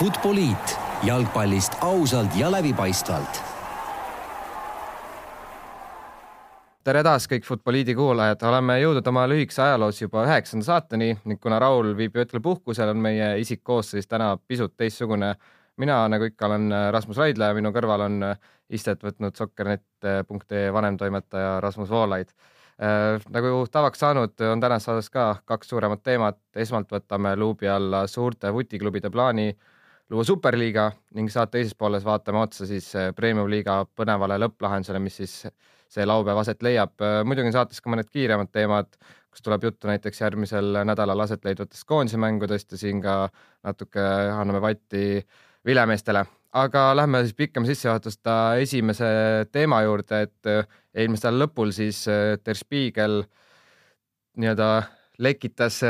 Futboliit jalgpallist ausalt ja läbipaistvalt tere taas kõik Futboliidi kuulajad, oleme jõudnud oma lühikese ajaloos juba üheksanda saateni ning kuna Raul viibib hetkel puhkusel, on meie isikkoosseis täna pisut teistsugune. mina, nagu ikka, olen Rasmus Raidla ja minu kõrval on istet võtnud sokkernet.ee vanemtoimetaja Rasmus Voolaid äh,. nagu tavaks saanud, on tänases saades ka kaks suuremat teemat. esmalt võtame luubi alla suurte vutiklubide plaani luua superliiga ning saate teises pooles vaatame otsa siis premium-liiga põnevale lõpplahendusele, mis siis see laupäev aset leiab. muidugi on saates ka mõned kiiremad teemad, kus tuleb juttu näiteks järgmisel nädalal aset leidvatest koondise mängudest ja siin ka natuke anname vatti vilemeestele. aga lähme siis pikema sissejuhatusta esimese teema juurde, et eelmise nädala lõpul siis Der Spiegel nii-öelda lekitas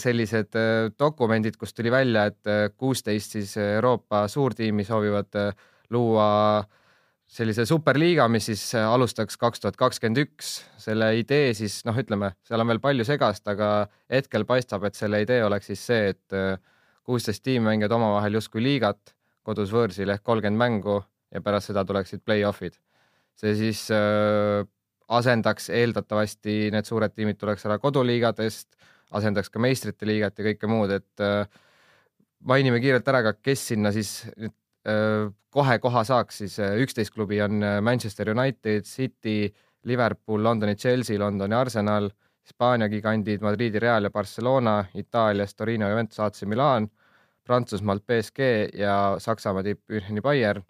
sellised dokumendid, kust tuli välja, et kuusteist siis Euroopa suurtiimi soovivad luua äh, sellise superliiga, mis siis äh, alustaks kaks tuhat kakskümmend üks. selle idee siis noh, ütleme, seal on veel palju segast, aga hetkel paistab, et selle idee oleks siis see, et äh, kuusteist tiimi mängivad omavahel justkui liigat kodus võõrsil ehk kolmkümmend mängu ja pärast seda tuleksid play-off'id. see siis äh, asendaks eeldatavasti, need suured tiimid tuleks ära koduliigadest, asendaks ka meistrite liigat ja kõike muud, et äh, mainime kiirelt ära ka, kes sinna siis nüüd kohe koha saaks, siis üksteist klubi on Manchester United, City, Liverpool, Londoni Chelsea, Londoni Arsenal, Hispaania gigandid Madridi Real ja Barcelona, Itaalias Torino, Juventus, AC Milan, Prantsusmaalt BSG ja Saksamaa tipp Müncheni Bayern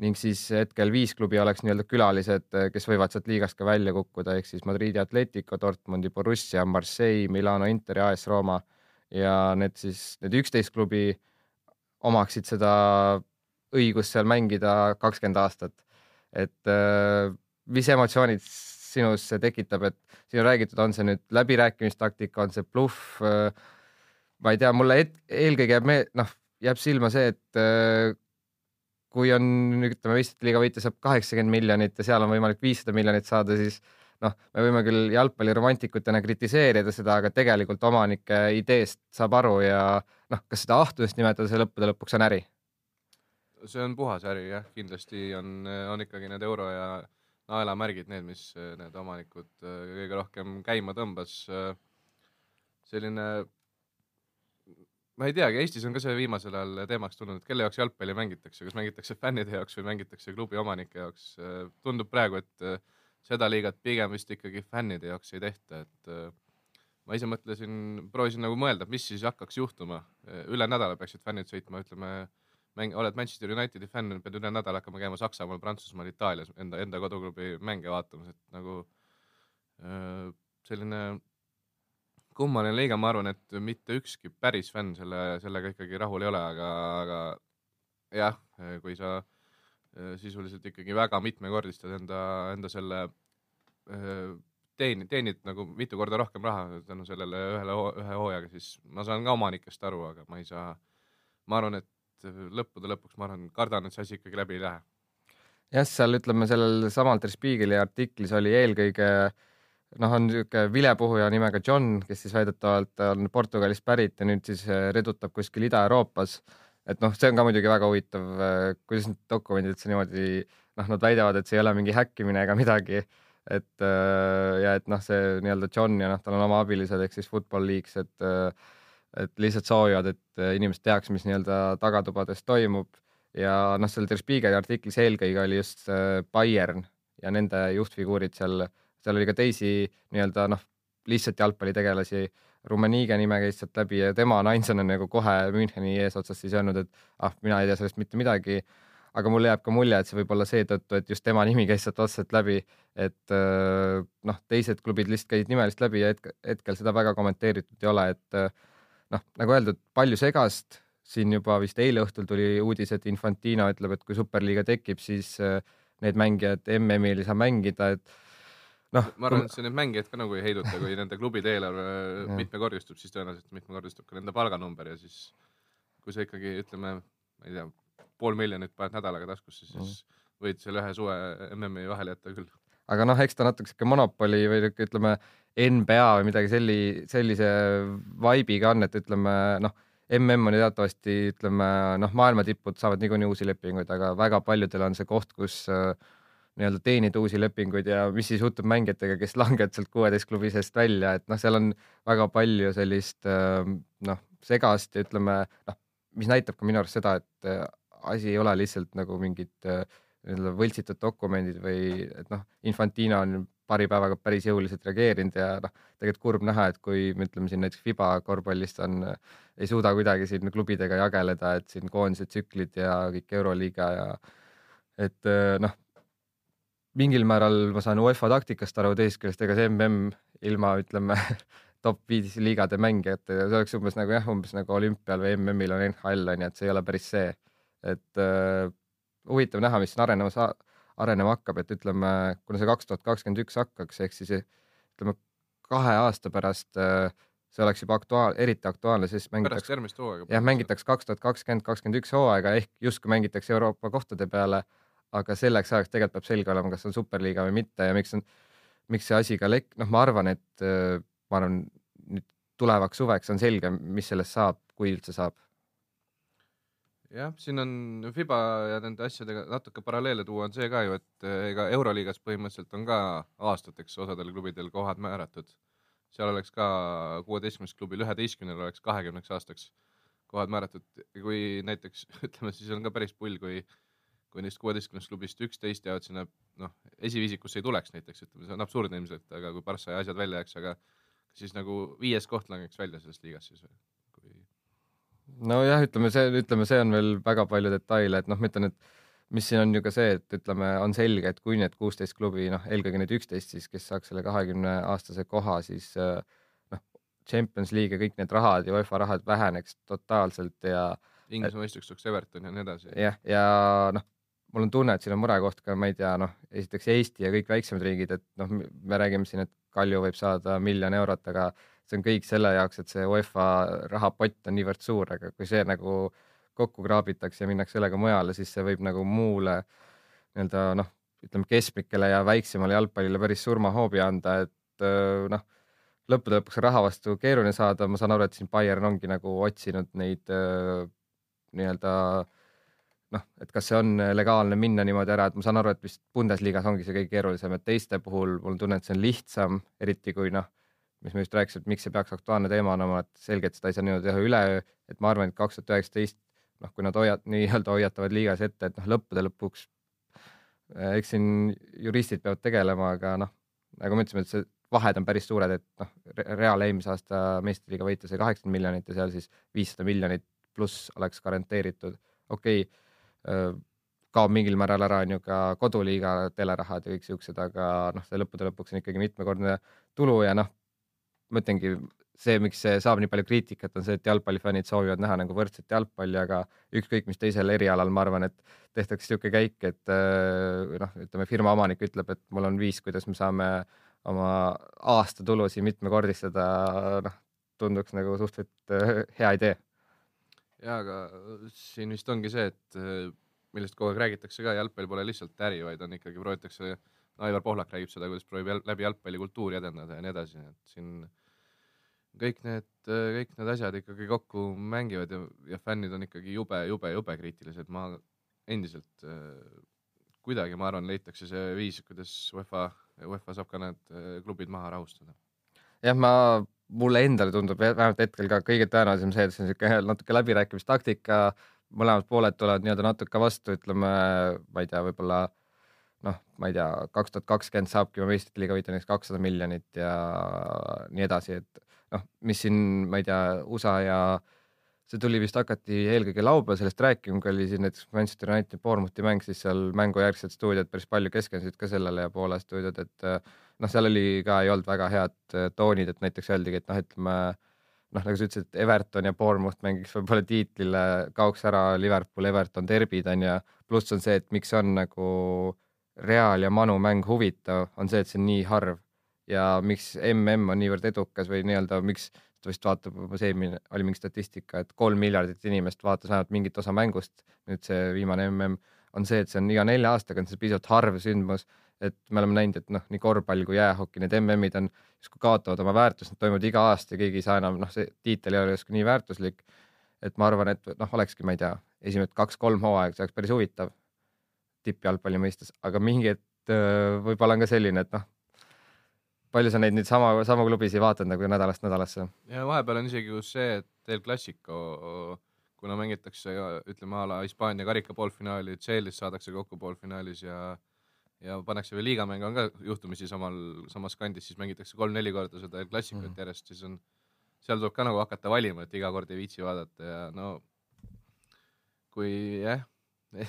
ning siis hetkel viis klubi oleks nii-öelda külalised, kes võivad sealt liigast ka välja kukkuda, ehk siis Madridi Atletico, Dortmundi Borussia, Marseille, Milano Inter ja AS Rooma ja need siis, need üksteist klubi omaksid seda õigus seal mängida kakskümmend aastat. et äh, mis emotsioonid sinus see tekitab, et siin on räägitud, on see nüüd läbirääkimistaktika, on see bluff? Äh, ma ei tea, mulle et, eelkõige jääb me-, noh, jääb silma see, et kui on, ütleme, meistrite liiga võitja saab kaheksakümmend miljonit ja seal on võimalik viissada miljonit saada, siis noh, me võime küll jalgpalliromantikutena kritiseerida seda, aga tegelikult omanike ideest saab aru ja noh, kas seda ahtusest nimetada, see lõppude lõpuks on äri see on puhas äri jah, kindlasti on, on ikkagi need euro ja naelamärgid need, mis eh, need omanikud eh, kõige rohkem käima tõmbas. Eh, selline, ma ei teagi, Eestis on ka see viimasel ajal teemaks tulnud, et kelle jaoks jalgpalli mängitakse, kas mängitakse fännide jaoks või mängitakse klubi omanike jaoks. tundub praegu, et seda liigat pigem vist ikkagi fännide jaoks ei tehta, et ma ise mõtlesin, proovisin nagu mõelda, mis siis hakkaks juhtuma. üle nädala peaksid fännid sõitma, ütleme mäng, oled Manchester Unitedi fänn, pead üle nädala hakkama käima Saksamaal, Prantsusmaal, Itaalias enda, enda koduklubi mänge vaatamas, et nagu äh, selline kummaline liiga, ma arvan, et mitte ükski päris fänn selle, sellega ikkagi rahul ei ole, aga, aga jah, kui sa äh, sisuliselt ikkagi väga mitmekordistad enda, enda selle äh, teeni-, teenid nagu mitu korda rohkem raha tänu sellele ühele, ühe hooajaga, siis ma saan ka omanikest aru, aga ma ei saa, ma arvan, et lõppude lõpuks ma arvan, kardan, et see asi ikkagi läbi ei lähe. jah, seal ütleme, sellel samal Der Spiegeli artiklis oli eelkõige noh, on niisugune vilepuhuja nimega John, kes siis väidetavalt on Portugalist pärit ja nüüd siis äh, redutab kuskil Ida-Euroopas. et noh, see on ka muidugi väga huvitav, äh, kuidas need dokumendid üldse niimoodi noh, nad väidavad, et see ei ole mingi häkkimine ega midagi. et äh, ja et noh, see nii-öelda John ja noh, tal on oma abilised ehk siis Football Leagues, et et lihtsalt soovivad, et inimesed teaks, mis nii-öelda tagatubades toimub ja noh, seal Der Spiegeli artiklis eelkõige oli just Bayern ja nende juhtfiguurid seal, seal oli ka teisi nii-öelda noh, lihtsalt jalgpallitegelasi. Rummenigge nime käis sealt läbi ja tema on ainsana nagu kohe Müncheni eesotsas siis öelnud, et ah, mina ei tea sellest mitte midagi. aga mulle jääb ka mulje, et see võib olla seetõttu, et just tema nimi käis sealt otseselt läbi, et äh, noh, teised klubid lihtsalt käisid nimelist läbi ja hetkel, hetkel seda väga kommenteeritud ei ole, et noh, nagu öeldud, palju segast, siin juba vist eile õhtul tuli uudis, et Infantino ütleb, et kui superliiga tekib, siis äh, need mängijad MM-il ei saa mängida, et noh. ma arvan, et see neid mängijaid ka nagu ei heiduta, kui nende klubide eelarve mitmekordistub, siis tõenäoliselt mitmekordistub ka nende palganumber ja siis kui sa ikkagi ütleme, ma ei tea, pool miljonit paned nädalaga taskusse, siis mm. võid selle ühe suve MM-i vahele jätta küll. aga noh, eks ta natuke sihuke monopoli või ütleme NBA või midagi selli, sellise vibe'iga on, et ütleme noh, mm on ju teatavasti ütleme noh, maailma tipud saavad niikuinii uusi lepinguid, aga väga paljudel on see koht, kus äh, nii-öelda teenida uusi lepinguid ja mis siis juhtub mängijatega, kes langevad sealt kuueteist klubi seest välja, et noh, seal on väga palju sellist äh, noh, segast ja ütleme noh, mis näitab ka minu arust seda, et äh, asi ei ole lihtsalt nagu mingid äh, nii-öelda võltsitud dokumendid või et noh, Infantino on paari päevaga päris jõuliselt reageerinud ja noh, tegelikult kurb näha, et kui me ütleme siin näiteks Fiba korvpallist on, ei suuda kuidagi siin klubidega jageleda, et siin koondise tsüklid ja kõik Euroliiga ja et noh, mingil määral ma saan UEFA taktikast aru, teisest küljest ega see mm ilma ütleme top viis liigade mängijatega, see oleks umbes nagu jah, umbes nagu olümpial või MM-il on NHL on ju, et see ei ole päris see. et uh, huvitav näha, mis siin arenemas, arenema hakkab, et ütleme, kuna see kaks tuhat kakskümmend üks hakkaks, ehk siis ütleme kahe aasta pärast uh, see oleks juba aktuaal, eriti aktuaalne, siis mängitakse. jah, mängitakse kaks tuhat kakskümmend, kakskümmend üks hooaega ehk justkui mängitakse Euroopa kohtade peale aga selleks ajaks tegelikult peab selge olema, kas on superliiga või mitte ja miks on, miks see asi ka lek-, noh, ma arvan, et äh, ma arvan, nüüd tulevaks suveks on selge, mis sellest saab, kui üldse saab. jah, siin on Fiba ja nende asjadega natuke paralleele tuua on see ka ju, et äh, ega Euroliigas põhimõtteliselt on ka aastateks osadel klubidel kohad määratud. seal oleks ka kuueteistkümnest klubil üheteistkümnel oleks kahekümneks aastaks kohad määratud, kui näiteks ütleme, siis on ka päris pull, kui kui neist kuueteistkümnest klubist üksteist jäävad sinna noh, esiviisikusse ei tuleks näiteks, ütleme, see on absurdne ilmselt, aga kui Barca ja asjad välja jääks, aga siis nagu viies koht langeks välja sellest liigast siis või kui...? nojah, ütleme see, ütleme, see on veel väga palju detaile, et noh, ma ütlen, et mis siin on ju ka see, et ütleme, on selge, et kui need kuusteist klubi, noh, eelkõige need üksteist siis, kes saaks selle kahekümne aastase koha, siis noh, Champions League ja kõik need rahad ja UEFA rahad väheneks totaalselt ja Inglise mõistuseks Everton ja nii edasi. jah, ja noh, mul on tunne, et siin on murekoht ka, ma ei tea, noh, esiteks Eesti ja kõik väiksemad riigid, et noh, me räägime siin, et Kalju võib saada miljon eurot, aga see on kõik selle jaoks, et see UEFA rahapott on niivõrd suur, aga kui see nagu kokku kraabitakse ja minnakse sellega mujale, siis see võib nagu muule nii-öelda noh, ütleme keskmikele ja väiksemale jalgpallile päris surmahoobi anda, et noh, lõppude lõpuks raha vastu keeruline saada, ma saan aru, et siin Bayern ongi nagu otsinud neid nii-öelda äh, noh, et kas see on äh, legaalne minna niimoodi ära, et ma saan aru, et vist Bundesliga-s ongi see kõige keerulisem, et teiste puhul mul on tunne, et see on lihtsam, eriti kui noh, mis me just rääkisime, et miks see peaks aktuaalne teema olema, et selgelt seda ei saa niimoodi teha üleöö, et ma arvan, et kaks tuhat üheksateist, noh, kui nad hoiat-, nii-öelda hoiatavad liigas ette, et noh, lõppude lõpuks äh, eks siin juristid peavad tegelema, aga noh, nagu me ütlesime, et see vahed on päris suured, et noh, Real eelmise aasta meistriliiga võita sai kaheksakümmend miljonit ja seal siis viissada miljonit pluss oleks garanteeritud. okei okay,, kaob mingil määral ära, on ju ka koduliiga telerahad ja kõik siuksed, aga noh, see lõppude lõpuks on ikkagi mitmekordne tulu ja noh, ma ütlengi, see, miks see saab nii palju kriitikat, on see, et jalgpallifännid soovivad näha nagu võrdset jalgpalli, aga ükskõik mis teisel erialal, ma arvan, et tehtaks niisugune käik, et noh, ütleme firma omanik ütleb, et mul on viis, kuidas me saame oma aastatulusid mitmekordistada, noh, tunduks nagu suhteliselt hea idee jaa, aga siin vist ongi see, et millest kogu aeg räägitakse ka, jalgpall pole lihtsalt äri, vaid on ikkagi proovitakse, Aivar Pohlak räägib seda, kuidas proovib jäl, läbi jalgpalli kultuuri edendada ja nii edasi, et siin kõik need, kõik need asjad ikkagi kokku mängivad ja, ja fännid on ikkagi jube, jube, jube kriitilised, ma endiselt kuidagi, ma arvan, leitakse see viis, kuidas UEFA, UEFA saab ka need klubid maha rahustada. jah, ma mulle endale tundub vähemalt hetkel ka kõige tõenäolisem see, et see on niisugune natuke läbirääkimistaktika, mõlemad pooled tulevad nii-öelda natuke vastu, ütleme, ma ei tea, võib-olla noh, ma ei tea, kaks tuhat kakskümmend saabki meistrite liiga võita näiteks kakssada miljonit ja nii edasi, et noh, mis siin, ma ei tea, USA ja see tuli vist hakati eelkõige laupäeval sellest rääkima, kui oli siin näiteks Manchester Unitedi Bournemouthi mäng, siis seal mängujärgsed stuudiod päris palju keskendusid ka sellele ja Poola stuudiod, et noh, seal oli ka, ei olnud väga head äh, toonid, et näiteks öeldigi, et noh, ütleme noh, nagu sa ütlesid, et Everton ja Bournemouth mängiks võib-olla tiitlile, kaoks ära Liverpool, Everton derbid on ju, pluss on see, et miks on nagu Real ja Manu mäng huvitav, on see, et see on nii harv. Ja miks mm on niivõrd edukas või nii-öelda miks vist vaatab, see eelmine oli mingi statistika, et kolm miljardit inimest vaatas vähemalt mingit osa mängust. nüüd see viimane mm on see, et see on iga nelja aastaga on see pisut harv sündmus et me oleme näinud, et noh, nii korvpall kui jäähoki, need MM-id on justkui kaotavad oma väärtust, need toimuvad iga aasta ja keegi ei saa enam, noh, see tiitel ei ole justkui nii väärtuslik. et ma arvan, et noh, olekski, ma ei tea, esimesed kaks-kolm hooaega, see oleks päris huvitav tippjalgpalli mõistes, aga mingi hetk äh, võib-olla on ka selline, et noh, palju sa neid nüüd sama, sama klubisid vaatad nagu nädalast nädalasse? ja vahepeal on isegi see, et El Clasico, kuna mängitakse ütleme a la Hispaania karika poolfinaali, CL-is saadakse kokku poolfinaalis ja ja pannakse veel liigamäng on ka juhtumisi samal, samas kandis, siis mängitakse kolm-neli korda seda El Clasicut mm. järjest, siis on, seal tuleb ka nagu hakata valima, et iga kord ei viitsi vaadata ja no kui jah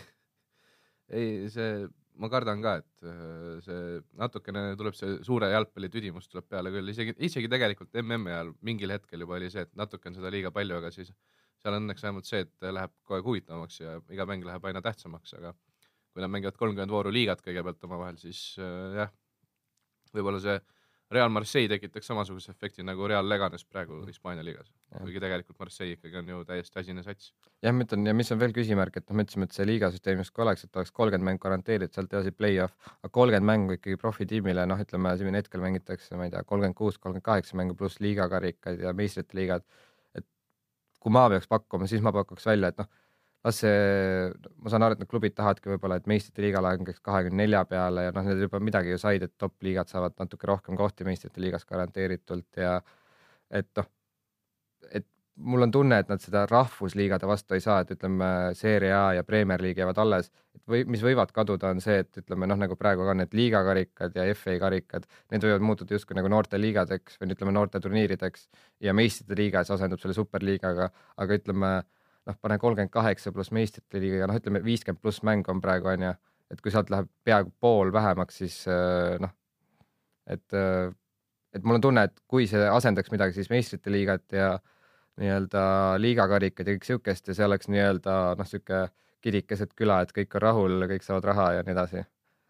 ei, see, ma kardan ka, et äh, see natukene tuleb see suure jalgpalli tüdimus tuleb peale küll, isegi, isegi tegelikult MM-i ajal mingil hetkel juba oli see, et natuke on seda liiga palju, aga siis seal õnneks vähemalt see, et läheb kogu aeg huvitavamaks ja iga mäng läheb aina tähtsamaks, aga kui nad mängivad kolmkümmend vooru liigat kõigepealt omavahel, siis äh, jah, võib-olla see Real Marseille tekitaks samasuguse efekti nagu Real Leganes praegu Hispaania liigas, kuigi tegelikult Marseille ikkagi on ju täiesti asine sats. jah, ma ütlen ja mis on veel küsimärk, et noh, me ütlesime, et see liigasüsteem justkui oleks, et oleks kolmkümmend mängu garanteeritud, sealt edasi play-off, aga kolmkümmend mängu ikkagi profitiimile, noh, ütleme siin hetkel mängitakse, ma ei tea, kolmkümmend kuus, kolmkümmend kaheksa mängu pluss liigakarikad ja meistrite liigad. et kui ma peaks pakkuma, siis ma pakuks välja, et noh las see, ma saan aru, et need klubid tahavadki võib-olla, et meistrite liiga langeks kahekümne nelja peale ja noh, need juba midagi ju said, et top liigad saavad natuke rohkem kohti meistrite liigas garanteeritult ja et noh, et mul on tunne, et nad seda rahvusliigade vastu ei saa, et ütleme, Serie A ja Premier League jäävad alles, et või mis võivad kaduda, on see, et ütleme noh, nagu praegu ka need liigakarikad ja FA karikad, need võivad muutuda justkui nagu noorteliigadeks või ütleme noorteturniirideks ja meistrite liiga siis asendub selle superliigaga, aga ütleme noh, pane kolmkümmend kaheksa pluss meistrite liiga, noh, ütleme viiskümmend pluss mängu on praegu onju, et kui sealt läheb peaaegu pool vähemaks, siis äh, noh, et, äh, et mul on tunne, et kui see asendaks midagi, siis meistrite liigat ja nii-öelda liigakarikad ja kõik siukest ja see oleks nii-öelda noh, sihuke kirik keset küla, et kõik on rahul, kõik saavad raha ja nii edasi.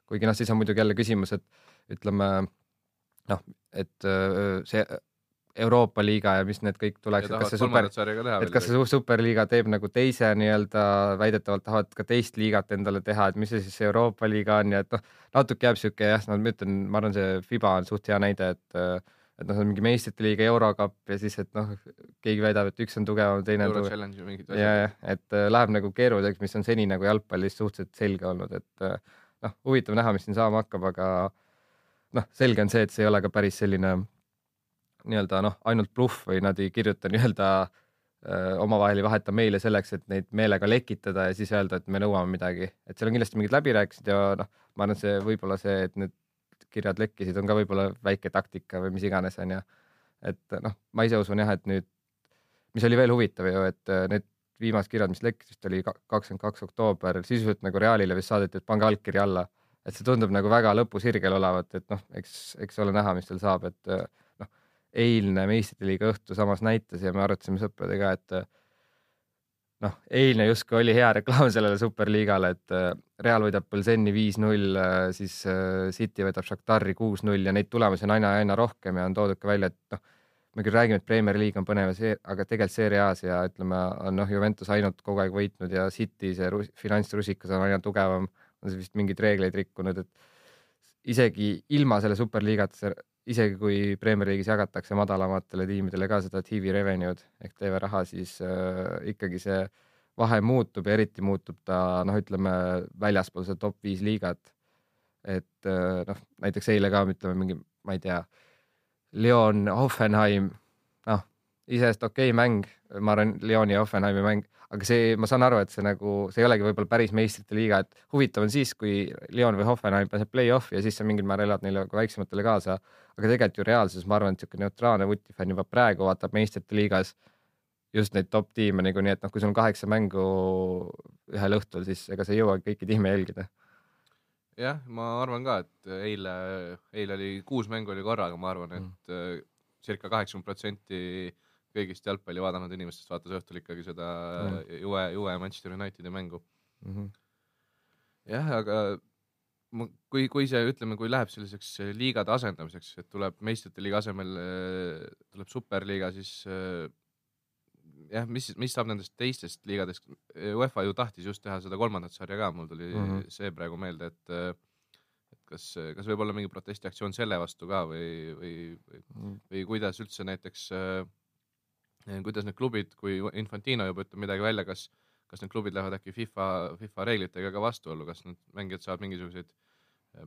kuigi noh, siis on muidugi jälle küsimus, et ütleme noh, et äh, see Euroopa liiga ja mis need kõik tuleks, et kas see super, et kas see superliiga teeb nagu teise nii-öelda, väidetavalt tahavad ka teist liigat endale teha, et mis see siis Euroopa liiga on ja et noh, natuke jääb sihuke jah, no ma ütlen, ma arvan, see Fiba on suht hea näide, et et noh, mingi meistrite liiga eurokapp ja siis, et noh, keegi väidab, et üks on tugevam, teine on tugevam. ja, jah, et äh, läheb nagu keeruliseks, mis on seni nagu jalgpallis suhteliselt selge olnud, et äh, noh, huvitav näha, mis siin saama hakkab, aga noh, selge on see, et see ei ole ka päris selline nii-öelda noh, ainult bluff või nad ei kirjuta nii-öelda omavahel ei vaheta meile selleks, et neid meelega lekitada ja siis öelda, et me nõuame midagi, et seal on kindlasti mingid läbirääkimised ja noh, ma arvan, et see võib-olla see, et need kirjad lekkisid, on ka võib-olla väike taktika või mis iganes onju. et noh, ma ise usun jah, et nüüd, mis oli veel huvitav ju, et need viimased kirjad, mis lekkisid, oli kakskümmend kaks oktoober, sisuliselt nagu Realile vist saadeti, et pange allkiri alla, et see tundub nagu väga lõpusirgel olevat, et noh, eks, eks ole näha, mis seal saab, et eilne meistrite liiga õhtu samas näitas ja me arutasime sõpradega, et noh, eilne justkui oli hea reklaam sellele superliigale, et äh, Real võidab Bolzeni viis-null, äh, siis City võidab Shakhtari kuus-null ja neid tulemusi on aina, aina rohkem ja on toodud ka välja, et noh, me küll räägime, et Premier League on põnev, aga tegelikult Serie A-s ja ütleme, on noh, Juventus ainult kogu aeg võitnud ja City see rus, finantsrusikas on aina tugevam, on vist mingeid reegleid rikkunud, et isegi ilma selle superliigata isegi kui Premier League'is jagatakse madalamatele tiimidele ka seda TV revenue'd ehk TV raha, siis äh, ikkagi see vahe muutub ja eriti muutub ta noh, ütleme väljaspool seda top viis liigat. et äh, noh, näiteks eile ka ütleme mingi, ma ei tea, Lyon, Hoffenheim, noh, iseenesest okei okay mäng, ma arvan, Lyoni ja Hoffenheimi mäng, aga see, ma saan aru, et see nagu, see ei olegi võib-olla päris meistrite liiga, et huvitav on siis, kui Lyon või Hoffenheim pääseb play-off'i ja siis sa mingil määral elad neile väiksematele kaasa. aga tegelikult ju reaalsuses ma arvan, et niisugune neutraalne vutifänn juba praegu vaatab meistrite liigas just neid top tiime niikuinii, et noh, kui sul on kaheksa mängu ühel õhtul, siis ega sa ei jõua kõiki tiime jälgida jah, ma arvan ka, et eile, eile oli kuus mängu oli korraga, ma arvan, et mm. circa kaheksakümmend protsenti kõigist jalgpalli vaadanud inimestest vaatas õhtul ikkagi seda mm. Juve, Juve Manchester Unitedi mängu mm. -hmm. jah, aga ma, kui, kui see, ütleme, kui läheb selliseks liigade asendamiseks, et tuleb meistrite liiga asemel tuleb superliiga, siis jah, mis, mis saab nendest teistest liigadest, UEFA ju tahtis just teha seda kolmandat sarja ka, mul tuli mm -hmm. see praegu meelde, et et kas, kas võib olla mingi protestiaktsioon selle vastu ka või, või, või, mhm. või kuidas üldse näiteks äh, kuidas need klubid, kui Infantino juba ütleb midagi välja, kas, kas need klubid lähevad äkki FIFA, FIFA reeglitega ka vastuollu, kas need mängijad saavad mingisuguseid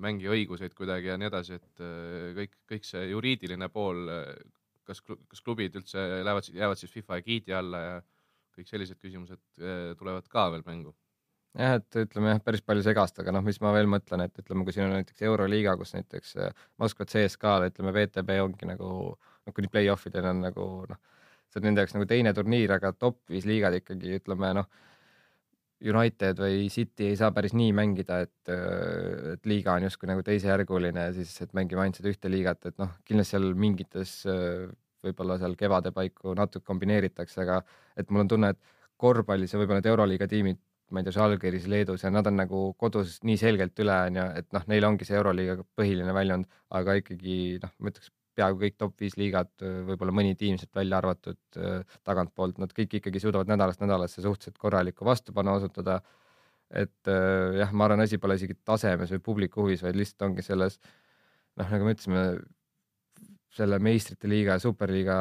mängija õiguseid kuidagi ja nii edasi, et kõik, kõik see juriidiline pool, kas, kas klubid üldse lähevad, jäävad siis FIFA egiidi alla ja kõik sellised küsimused tulevad ka veel mängu? Jah, et ütleme jah, päris palju segast, aga noh, mis ma veel mõtlen, et ütleme, kui siin on näiteks Euroliiga, kus näiteks äh, Moskva CSKA-l ütleme, VTB ongi nagu noh, kuni play-off ideni on nagu noh, see on nende jaoks nagu teine turniir, aga top viis liigad ikkagi ütleme noh, United või City ei saa päris nii mängida, et, äh, et liiga on justkui nagu teisejärguline ja siis, et mängime ainult seda ühte liigat, et noh, kindlasti seal mingites äh, võib-olla seal kevade paiku natuke kombineeritakse, aga et mul on tunne, et korvpallis ja võib-olla need Euroliiga tiimid ma ei tea, Žalgiris, Leedus ja nad on nagu kodus nii selgelt üle, onju, et noh, neil ongi see Euroliiga põhiline väljund, aga ikkagi noh, ma ütleks peaaegu kõik top viis liigad, võib-olla mõni tiim sealt välja arvatud tagantpoolt, nad kõik ikkagi suudavad nädalast nädalasse suhteliselt korralikku vastupanu osutada. et jah, ma arvan, asi pole isegi tasemes või publiku huvis, vaid lihtsalt ongi selles noh, nagu me ütlesime, selle meistrite liiga ja superliiga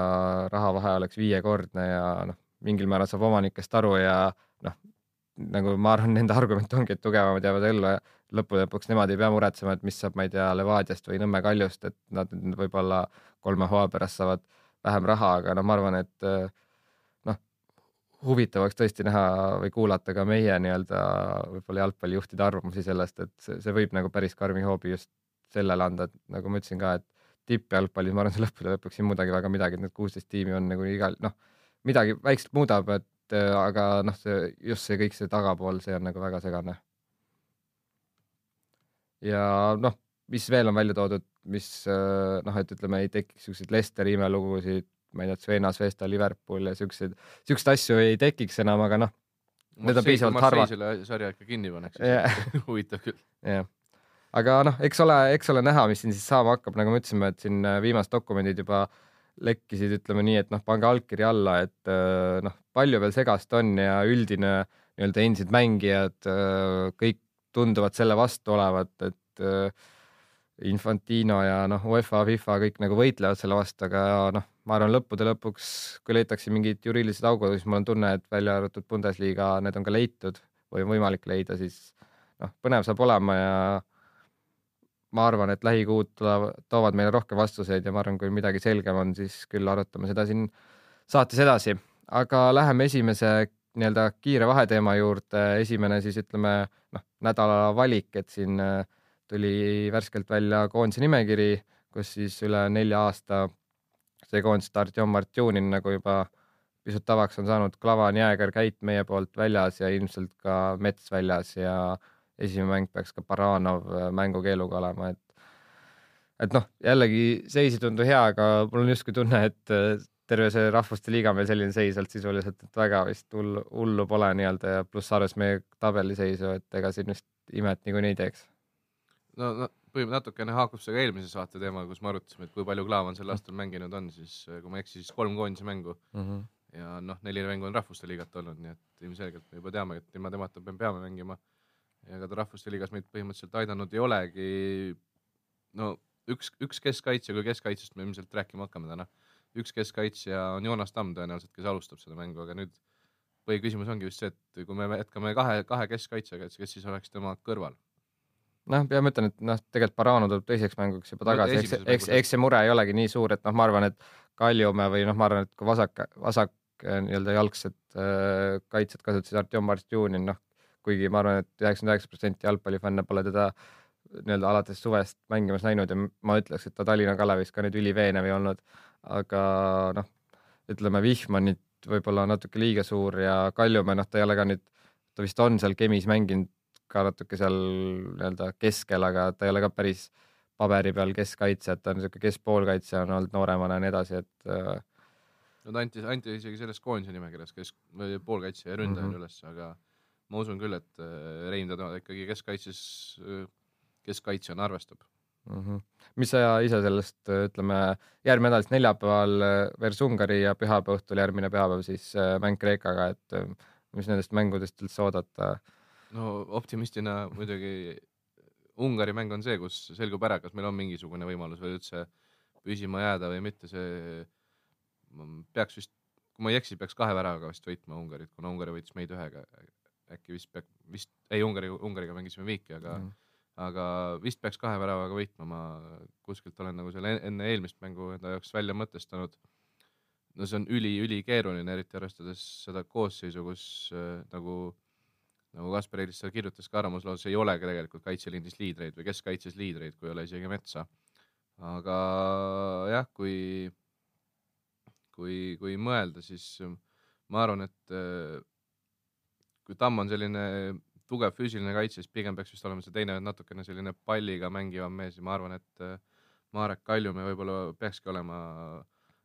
rahavahe oleks viiekordne ja noh, mingil määral saab omanikest aru ja noh, nagu ma arvan, nende argument ongi, et tugevamad jäävad ellu ja lõppude lõpuks nemad ei pea muretsema, et mis saab, ma ei tea, Levadiast või Nõmme Kaljust, et nad võib-olla kolme hooaja pärast saavad vähem raha, aga noh, ma arvan, et eh, noh, huvitav oleks tõesti näha või kuulata ka meie nii-öelda võib-olla jalgpallijuhtide arvamusi sellest, et see, võib nagu päris karmi hoobi just sellele anda, et nagu ma ütlesin ka, et tippjalgpallis, ma arvan, see lõppude lõpuks ei muudagi väga midagi, et need kuusteist tiimi on nagu igal noh, midagi väikselt muudab, et äh, aga noh, see just see kõik see tagapool, see on nagu väga segane. Ja noh, mis veel on välja toodud, mis äh, noh, et ütleme, ei tekiks siukseid Lesteri imelugusid, ma ei tea, Svena, Svesta, Liverpool ja siukseid, siukseid asju ei tekiks enam, aga noh, need on piisavalt harva. selle sarja ikka kinni paneks yeah. huvitav küll. jah yeah., aga noh, eks ole, eks ole näha, mis siin siis saama hakkab, nagu me ütlesime, et siin äh, viimased dokumendid juba lekkisid, ütleme nii, et noh, pange allkiri alla, et äh, noh, palju veel segast on ja üldine nii-öelda endised mängijad, kõik tunduvad selle vastu olevat, et äh, Infantino ja noh, UEFA, FIFA kõik nagu võitlevad selle vastu, aga noh, ma arvan, lõppude lõpuks, kui leitakse mingid juriidilised augud, siis mul on tunne, et välja arvatud Bundesliga, need on ka leitud või on võimalik leida, siis noh, põnev saab olema ja ma arvan, et lähikuud tulevad, toovad meile rohkem vastuseid ja ma arvan, kui midagi selgem on, siis küll arutame seda siin saates edasi. aga läheme esimese nii-öelda kiire vaheteema juurde. esimene siis ütleme noh, nädala valik, et siin äh, tuli värskelt välja koondise nimekiri, kus siis üle nelja aasta see koondis Artjom Martjunin nagu juba pisut tavaks on saanud, Klavan, Jääger, Käit meie poolt väljas ja ilmselt ka Mets väljas ja esimene mäng peaks ka Baranov äh, mängukeeluga olema, et et noh, jällegi seis ei tundu hea, aga mul on justkui tunne, et äh, terve see Rahvuste Liiga on meil selline seis olnud sisuliselt, et väga vist hullu, hullu pole nii-öelda ja pluss arvestades meie tabeliseisu, et ega siin vist imet niikuinii teeks. no, no põhimõtteliselt natukene haakub see ka eelmise saate teemaga, kus me arutasime, et kui palju Klaavan sel aastal mänginud on, siis äh, kui ma ei eksi, siis kolm koondise mängu mm. -hmm. ja noh, neli mängu on Rahvuste Liigat olnud, nii et ilmselgelt me juba teame, et ilma temata me peame mängima ja ega ta Rahvuste Liigas meid põhimõtteliselt aidanud ei olegi. no üks, üks keskkaitsja, kui keskkaitsest me ilmselt rääkima hakkame täna, üks keskkaitsja on Joonas Tamm tõenäoliselt, kes alustab seda mängu, aga nüüd põhiküsimus ongi just see, et kui me jätkame kahe, kahe keskkaitsjaga, et kes siis oleks tema kõrval? Noh, ja ma ütlen, et noh, tegelikult Barano tuleb teiseks mänguks juba tagasi, eks, eks, eks see mure ei olegi nii suur, et noh, ma arvan, et Kaljumäe või noh, ma arvan, et kui vasak, vasak nii-öelda jalgsed äh, kaitsjad kasutasid Artjom Marstjunin, noh, kuigi ma arvan et, et üheksakümmend üheksa protsenti jalgpallifänne pole teda nii-öelda alates suvest mängimas näinud ja ma ütleks, et ta Tallinna Kalevis ka nüüd üliveenev ei olnud, aga noh, ütleme Vihmanit võib-olla natuke liiga suur ja Kaljumäe, noh, ta ei ole ka nüüd, ta vist on seal Kemis mänginud ka natuke seal nii-öelda keskel, aga ta ei ole ka päris paberi peal keskkaitsja, et ta on niisugune keskpoolkaitsja on olnud nooremana ja nii edasi, et äh, no ta anti, anti isegi selles koondise nimekirjas kesk, poolkaitsja ja ründaja mm -hmm. üles, aga ma usun küll, et äh, Rein teda ikkagi keskkaitses, äh, keskkaitsjana arvestab mm. -hmm. mis sa ise sellest, äh, ütleme, järgmine nädal siis neljapäeval vers Ungari ja pühapäeva õhtul järgmine pühapäev siis mäng Kreekaga, et mis nendest mängudest üldse oodata? no optimistina muidugi Ungari mäng on see, kus selgub ära, kas meil on mingisugune võimalus veel üldse püsima jääda või mitte, see peaks vist kui ma ei eksi, peaks kahe väravaga vist võitma Ungarit, kuna Ungari võitis meid ühega. äkki vist peaks, vist, ei Ungari, Ungariga mängisime viiki, aga mm., aga vist peaks kahe väravaga võitma, ma kuskilt olen nagu selle enne eelmist mängu enda jaoks välja mõtestanud. no see on üli-ülikeeruline, eriti arvestades seda koosseisu, kus äh, nagu nagu Kaspar Eilis seal kirjutas ka arvamusloos, ei olegi tegelikult kaitseliinis liidreid või keskkaitses liidreid, kui ei ole isegi Metsa. aga jah, kui kui, kui mõelda, siis ma arvan, et äh, kui Tamm on selline tugev füüsiline kaitse, siis pigem peaks vist olema see teine natukene selline palliga mängivam mees ja ma arvan, et äh, Marek Kaljumäe võib-olla peakski olema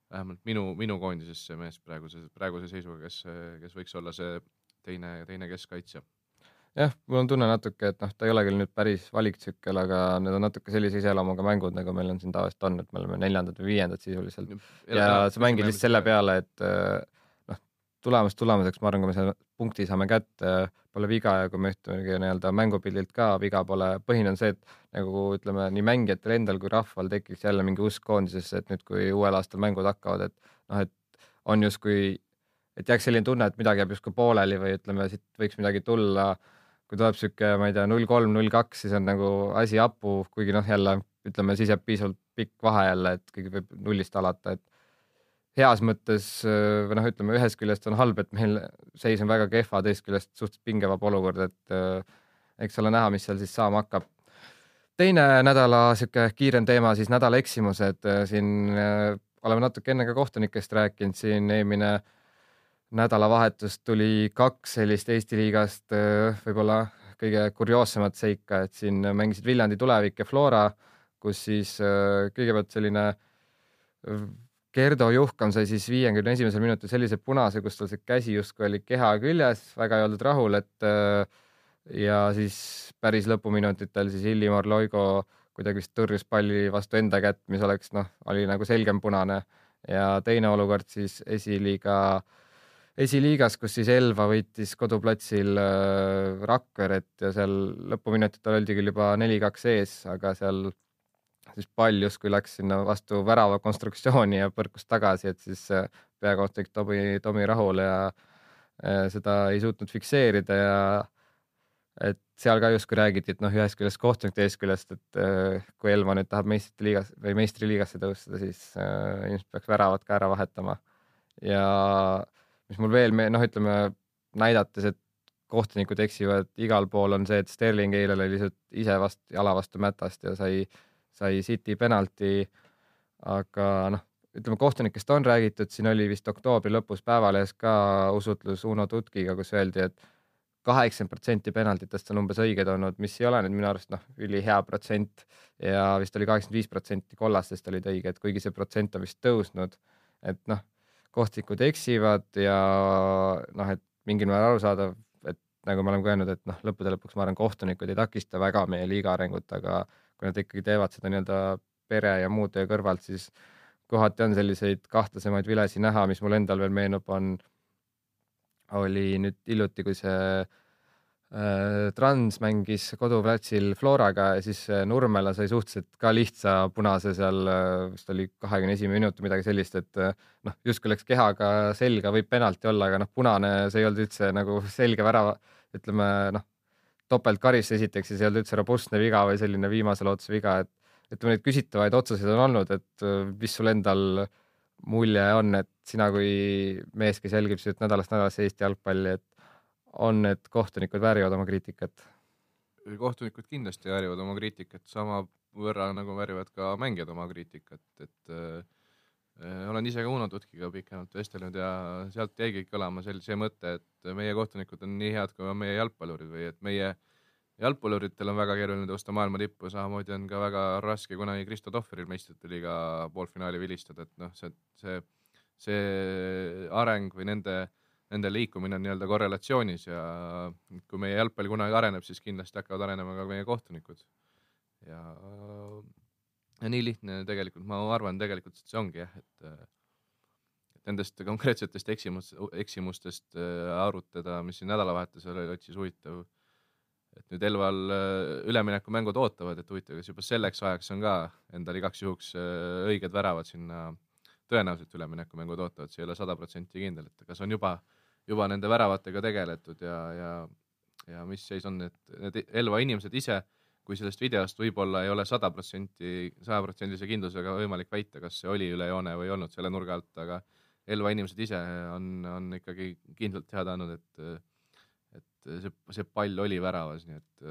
vähemalt minu, minu koondises see mees praeguse, praeguse seisuga, kes, kes võiks olla see teine, teine keskkaitsja jah, mul on tunne natuke, et noh, ta ei ole küll nüüd päris valiktsükkel, aga need on natuke sellise iseloomuga mängud, nagu meil on siin tavaliselt on, et me oleme neljandad või viiendad sisuliselt. ja, ja sa mängid lihtsalt selle peale, et noh, tulemus tulemuseks, ma arvan, kui me selle punkti saame kätte, pole viga ja kui me ütleme nii-öelda mängupildilt ka viga pole, põhiline on see, et nagu ütleme, nii mängijatel endal kui rahval tekiks jälle mingi usk koondisesse, et nüüd, kui uuel aastal mängud hakkavad, et noh, et on justkui, et jääks selline tunne, et midagi jääb justkui pooleli või ütleme, siit võiks midagi tulla. Kui tuleb sihuke, ma ei tea, null kolm, null kaks, siis on nagu asi hapu, kuigi noh, jälle ütleme, siis jääb piisavalt pikk vahe jälle, et keegi võib nullist alata, et heas mõttes või noh, ütleme ühest küljest on halb, et meil seis on väga kehva, teisest küljest suhteliselt pingevab olukord, et äh, eks ole näha, mis seal siis saama hakkab. teine nädala sihuke kiirem teema, siis nädala eksimused siin äh, oleme natuke enne ka kohtunikest rääkinud siin eelmine äh, nädalavahetust tuli kaks sellist Eesti liigast võib-olla kõige kurioossemat seika, et siin mängisid Viljandi Tulevik ja Flora, kus siis kõigepealt selline Gerdo Juhkam sai siis viiekümne esimesel minutil sellise punase, kus tal see käsi justkui oli keha küljes, väga ei oldud rahul, et ja siis päris lõpuminutitel siis Illimar Loigo kuidagi vist tõrjus palli vastu enda kätt, mis oleks noh, oli nagu selgem punane. Ja teine olukord siis esiliiga äh, esiliigas, kus siis Elva võitis koduplatsil äh, Rakveret ja seal lõpuminutitel oldi küll juba neli-kaks ees, aga seal siis pall justkui läks sinna vastu värava konstruktsiooni ja põrkus tagasi, et siis äh, peakohtunik Tomi, Tomi Rahul ja äh, seda ei suutnud fikseerida ja et seal ka justkui räägiti, et noh, ühest küljest kohtunik, teisest küljest, et kui Elva nüüd tahab meistrite liigas või meistriliigasse tõusta, siis ilmselt peaks väravad ka ära vahetama. Ja mis mul veel, noh, ütleme näidates, et kohtunikud eksivad igal pool, on see, et Sterling eile oli lihtsalt ise vast jala vastu mätast ja sai, sai City penalti. aga noh, ütleme kohtunikest on räägitud, siin oli vist oktoobri lõpus Päevalehes ka usutlus Uno Tutkiga, kus öeldi, et kaheksakümmend protsenti penaltitest on umbes õiged olnud, mis ei ole nüüd minu arust noh, ülihea protsent ja vist oli kaheksakümmend viis protsenti kollastest olid õiged, kuigi see protsent on vist tõusnud. et noh kohtunikud eksivad ja noh, et mingil määral arusaadav, et nagu me oleme ka öelnud, et noh, lõppude lõpuks ma arvan, kohtunikud ei takista väga meie liiga arengut, aga kui nad ikkagi teevad seda nii-öelda pere ja muu töö kõrvalt, siis kohati on selliseid kahtlasemaid vilesi näha, mis mul endal veel meenub, on, oli nüüd hiljuti, kui see Äh, Trans mängis koduplatsil Floraga ja siis äh, Nurmela sai suhteliselt ka lihtsa punase seal, äh, vist oli kahekümne esimene minut või midagi sellist, et noh, justkui läks kehaga selga, võib penalti olla, aga noh, punane, see ei olnud üldse nagu selge värava, ütleme noh, topeltkaris esiteks ja see ei olnud üldse robustne viga või selline viimase lootuse viga, et ütleme, neid küsitavaid otsuseid on olnud, et mis sul endal mulje on, et sina kui mees, kes jälgib siit nädalast nädalasse Eesti jalgpalli, et on, et kohtunikud väärivad oma kriitikat? kohtunikud kindlasti väärivad oma kriitikat sama võrra nagu väärivad ka mängijad oma kriitikat, et äh, olen ise ka Uno Tutkiga pikemalt vestelnud ja sealt jäigi kõlama sel-, see mõte, et meie kohtunikud on nii head kui meie jalgpallurid või et meie jalgpalluritel on väga keeruline tõusta maailma tippu, samamoodi on ka väga raske kunagi Kristo Tohveril meistrite liiga poolfinaali vilistada, et noh, see, see, see areng või nende nende liikumine on nii-öelda korrelatsioonis ja kui meie jalgpall kunagi areneb, siis kindlasti hakkavad arenema ka meie kohtunikud. ja, ja nii lihtne tegelikult, ma arvan tegelikult, et see ongi jah, et et nendest konkreetsetest eksimus, eksimustest äh, arutada, mis siin nädalavahetusel oli, otsis huvitav. et nüüd Elval äh, üleminekumängud ootavad, et huvitav, kas juba selleks ajaks on ka endal igaks juhuks äh, õiged väravad sinna tõenäoliselt üleminekumängud ootavad, see ei ole sada protsenti kindel, et kas on juba, juba nende väravatega tegeletud ja, ja, ja mis seis on, et need Elva inimesed ise, kui sellest videost võib-olla ei ole sada protsenti, sajaprotsendilise kindlusega võimalik väita, kas see oli üle joone või ei olnud selle nurga alt, aga Elva inimesed ise on, on ikkagi kindlalt teada andnud, et, et see, see pall oli väravas, nii et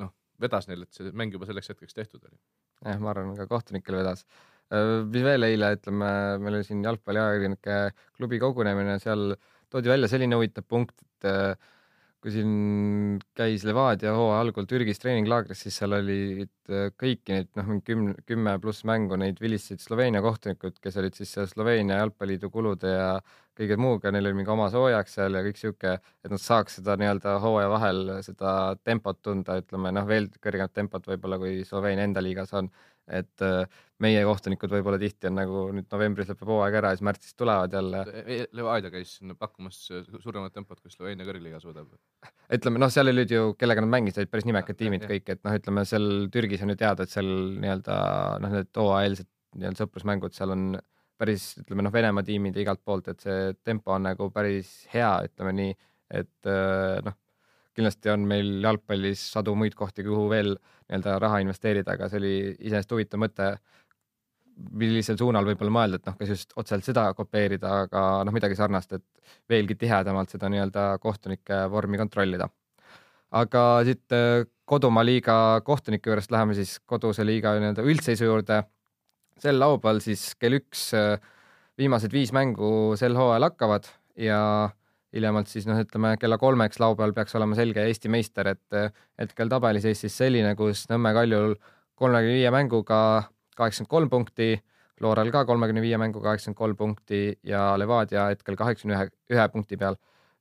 noh, vedas neil, et see mäng juba selleks hetkeks tehtud oli. jah, ma arvan, ka kohtunikel vedas mis veel eile, ütleme, meil oli siin jalgpalliajakirjanike klubi kogunemine, seal toodi välja selline huvitav punkt, et kui siin käis Levadia hooaja algul Türgis treeninglaagris, siis seal olid kõiki neid noh, mingi kümne, kümme pluss mängu neid vilistasid Sloveenia kohtunikud, kes olid siis Sloveenia jalgpalliliidu kulude ja kõige muuga, neil oli mingi oma soojaks seal ja kõik sihuke, et nad saaks seda nii-öelda hooaja vahel seda tempot tunda, ütleme noh, veel kõrgemat tempot võib-olla kui Sloveenia enda liigas on et äh, meie kohtunikud võib-olla tihti on nagu nüüd novembris lõpeb hooaeg ära ja siis märtsis tulevad jälle. Levadia käis pakkumas suuremat tempot, kui Sloveenia kõrgliiga suudab. ütleme noh, seal olid ju, kellega nad mängisid, olid päris nimekad tiimid kõik, et noh, ütleme seal Türgis on ju teada, et seal nii-öelda noh, need hooajaeelsed nii-öelda sõprusmängud seal on päris ütleme noh, Venemaa tiimid ja igalt poolt, et see tempo on nagu päris hea, ütleme nii, et äh, noh kindlasti on meil jalgpallis sadu muid kohti, kuhu veel nii-öelda raha investeerida, aga see oli iseenesest huvitav mõte, millisel suunal võib-olla mõelda, et noh, kas just otseselt seda kopeerida, aga noh, midagi sarnast, et veelgi tihedamalt seda nii-öelda kohtunike vormi kontrollida. aga siit äh, kodumaa liiga kohtunike juurest läheme siis koduse liiga nii-öelda üldseisu juurde. sel laupäeval siis kell üks äh, viimased viis mängu sel hooajal hakkavad ja hiljemalt siis noh, ütleme kella kolmeks laupäeval peaks olema selge Eesti meister, et hetkel tabeliseis siis selline, kus Nõmme Kaljul kolmekümne viie mänguga kaheksakümmend kolm punkti, Floral ka kolmekümne viie mänguga kaheksakümmend kolm punkti ja Levadia hetkel kaheksakümne ühe, ühe punkti peal.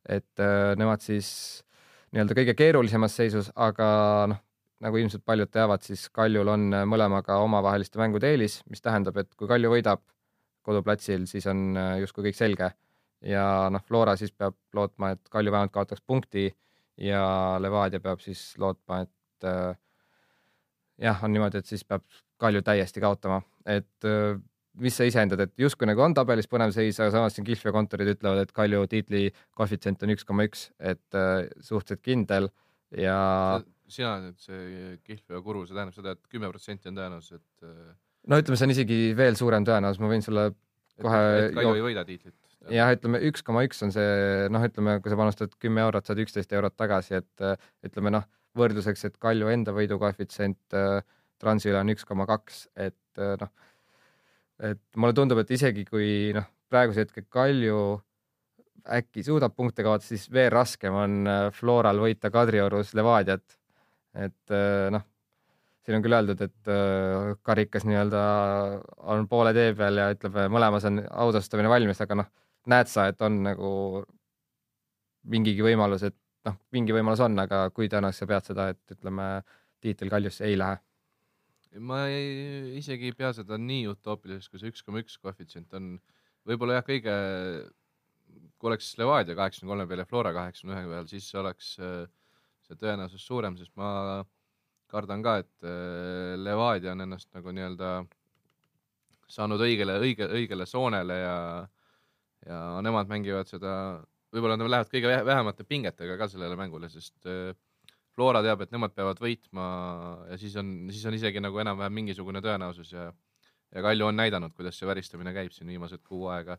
et äh, nemad siis nii-öelda kõige keerulisemas seisus, aga noh, nagu ilmselt paljud teavad, siis Kaljul on mõlemaga omavaheliste mängude eelis, mis tähendab, et kui Kalju võidab koduplatsil, siis on äh, justkui kõik selge ja noh, Flora siis peab lootma, et Kalju vähemalt kaotaks punkti ja Levadia peab siis lootma, et äh, jah, on niimoodi, et siis peab Kalju täiesti kaotama, et äh, mis sa ise hindad, et justkui nagu on tabelis põnev seis, aga samas siin Kihlveo kontorid ütlevad, et Kalju tiitli koefitsient on üks koma üks, et äh, suhteliselt kindel ja. sina nüüd see Kihlveo guru, see tähendab seda et, et kümme protsenti on tõenäosus, et. Äh, no ütleme, see on isegi veel suurem tõenäosus, ma võin sulle kohe. Kalju ei võida tiitlit jah, ütleme üks koma üks on see noh, ütleme, kui sa panustad kümme eurot, saad üksteist eurot tagasi, et äh, ütleme noh, võrdluseks, et Kalju enda võidukoefitsient äh, Transile on üks koma kaks, et äh, noh, et mulle tundub, et isegi kui noh, praeguse hetke Kalju äkki suudab punkte kaotada, siis veel raskem on Floral võita Kadriorus Levadiat. et noh, siin on küll öeldud, et karikas nii-öelda on poole tee peal ja ütleme, mõlemas on autastamine valmis, aga noh näed sa, et on nagu mingigi võimalus, et noh, mingi võimalus on, aga kui tõenäoliselt sa pead seda, et ütleme, tiitel Kaljusse ei lähe? ma ei, isegi ei pea seda nii utoopiliseks, kui see üks koma üks koefitsient on. võib-olla jah, kõige, kui oleks Levadia kaheksakümne kolme peal ja Flora kaheksakümne ühe peal, siis oleks äh, see tõenäosus suurem, sest ma kardan ka, et äh, Levadia on ennast nagu nii-öelda saanud õigele, õige, õigele soonele ja ja nemad mängivad seda, võib-olla nad lähevad kõige vähemate pingetega ka sellele mängule, sest äh, Flora teab, et nemad peavad võitma ja siis on, siis on isegi nagu enam-vähem mingisugune tõenäosus ja ja Kalju on näidanud, kuidas see väristamine käib siin viimased kuu aega,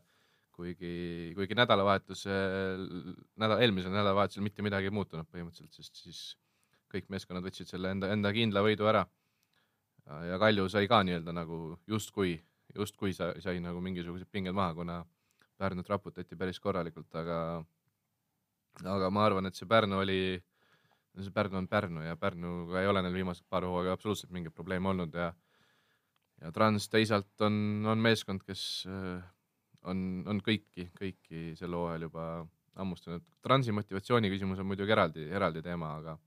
kuigi, kuigi nädalavahetusel, nädal, eelmisel nädalavahetusel mitte midagi ei muutunud põhimõtteliselt, sest siis kõik meeskonnad võtsid selle enda, enda kindla võidu ära. ja Kalju sai ka nii-öelda nagu justkui, justkui sai, sai nagu mingisugused pinged maha, kuna Pärnut raputati päris korralikult, aga, aga ma arvan, et see Pärnu oli, see Pärnu on Pärnu ja Pärnuga ei ole neil viimased paar hooaega absoluutselt mingit probleemi olnud ja ja Trans teisalt on, on meeskond, kes äh, on, on kõiki, kõiki sel hooajal juba hammustanud. Transi motivatsiooni küsimus on muidugi eraldi, eraldi teema, aga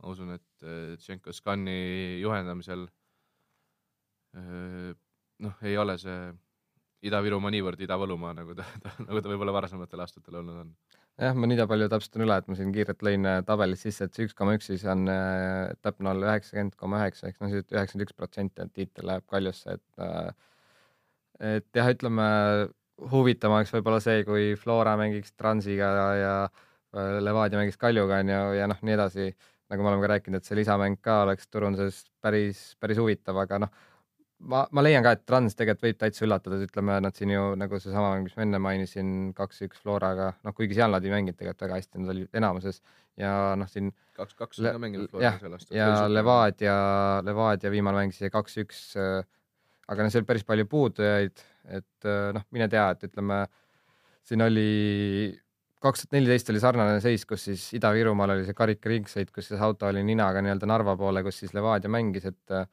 ma usun, et Tšenko-Skani juhendamisel äh, noh, ei ole see Ida-Virumaa niivõrd Ida-Võlumaa, nagu ta, ta, nagu ta võib-olla varasematel aastatel olnud on. jah, ma nii palju täpsustan üle, et ma siin kiirelt lõin äh, tabelis sisse, et see üks koma üks siis on äh, täpne olla üheksakümmend koma üheksa ehk noh, üheksakümmend üks protsenti, et tiitel läheb Kaljusse, et äh, et jah, ütleme huvitavam oleks võib-olla see, kui Flora mängiks Transiga ja, ja äh, Levadia mängiks Kaljuga onju ja, ja noh, nii edasi. nagu me oleme ka rääkinud, et see lisamäng ka oleks turunduses päris, päris huvitav, aga noh, ma, ma leian ka, et Trans tegelikult võib täitsa üllatada, ütleme, nad siin ju nagu seesama mis ma enne mainisin, kaks-üks Floraga, noh, kuigi seal nad ei mänginud tegelikult väga hästi, nad olid enamuses ja noh, siin kaks-kaks on ka mänginud jah, ja Levadia, Levadia viimane mäng siis kaks-üks, äh, aga noh, seal päris palju puudujaid et äh, noh, mine tea, et ütleme, siin oli kaks tuhat neliteist oli sarnane seis, kus siis Ida-Virumaal oli see karikaringsõit, kus siis auto oli ninaga nii-öelda Narva poole, kus siis Levadia mängis, et äh,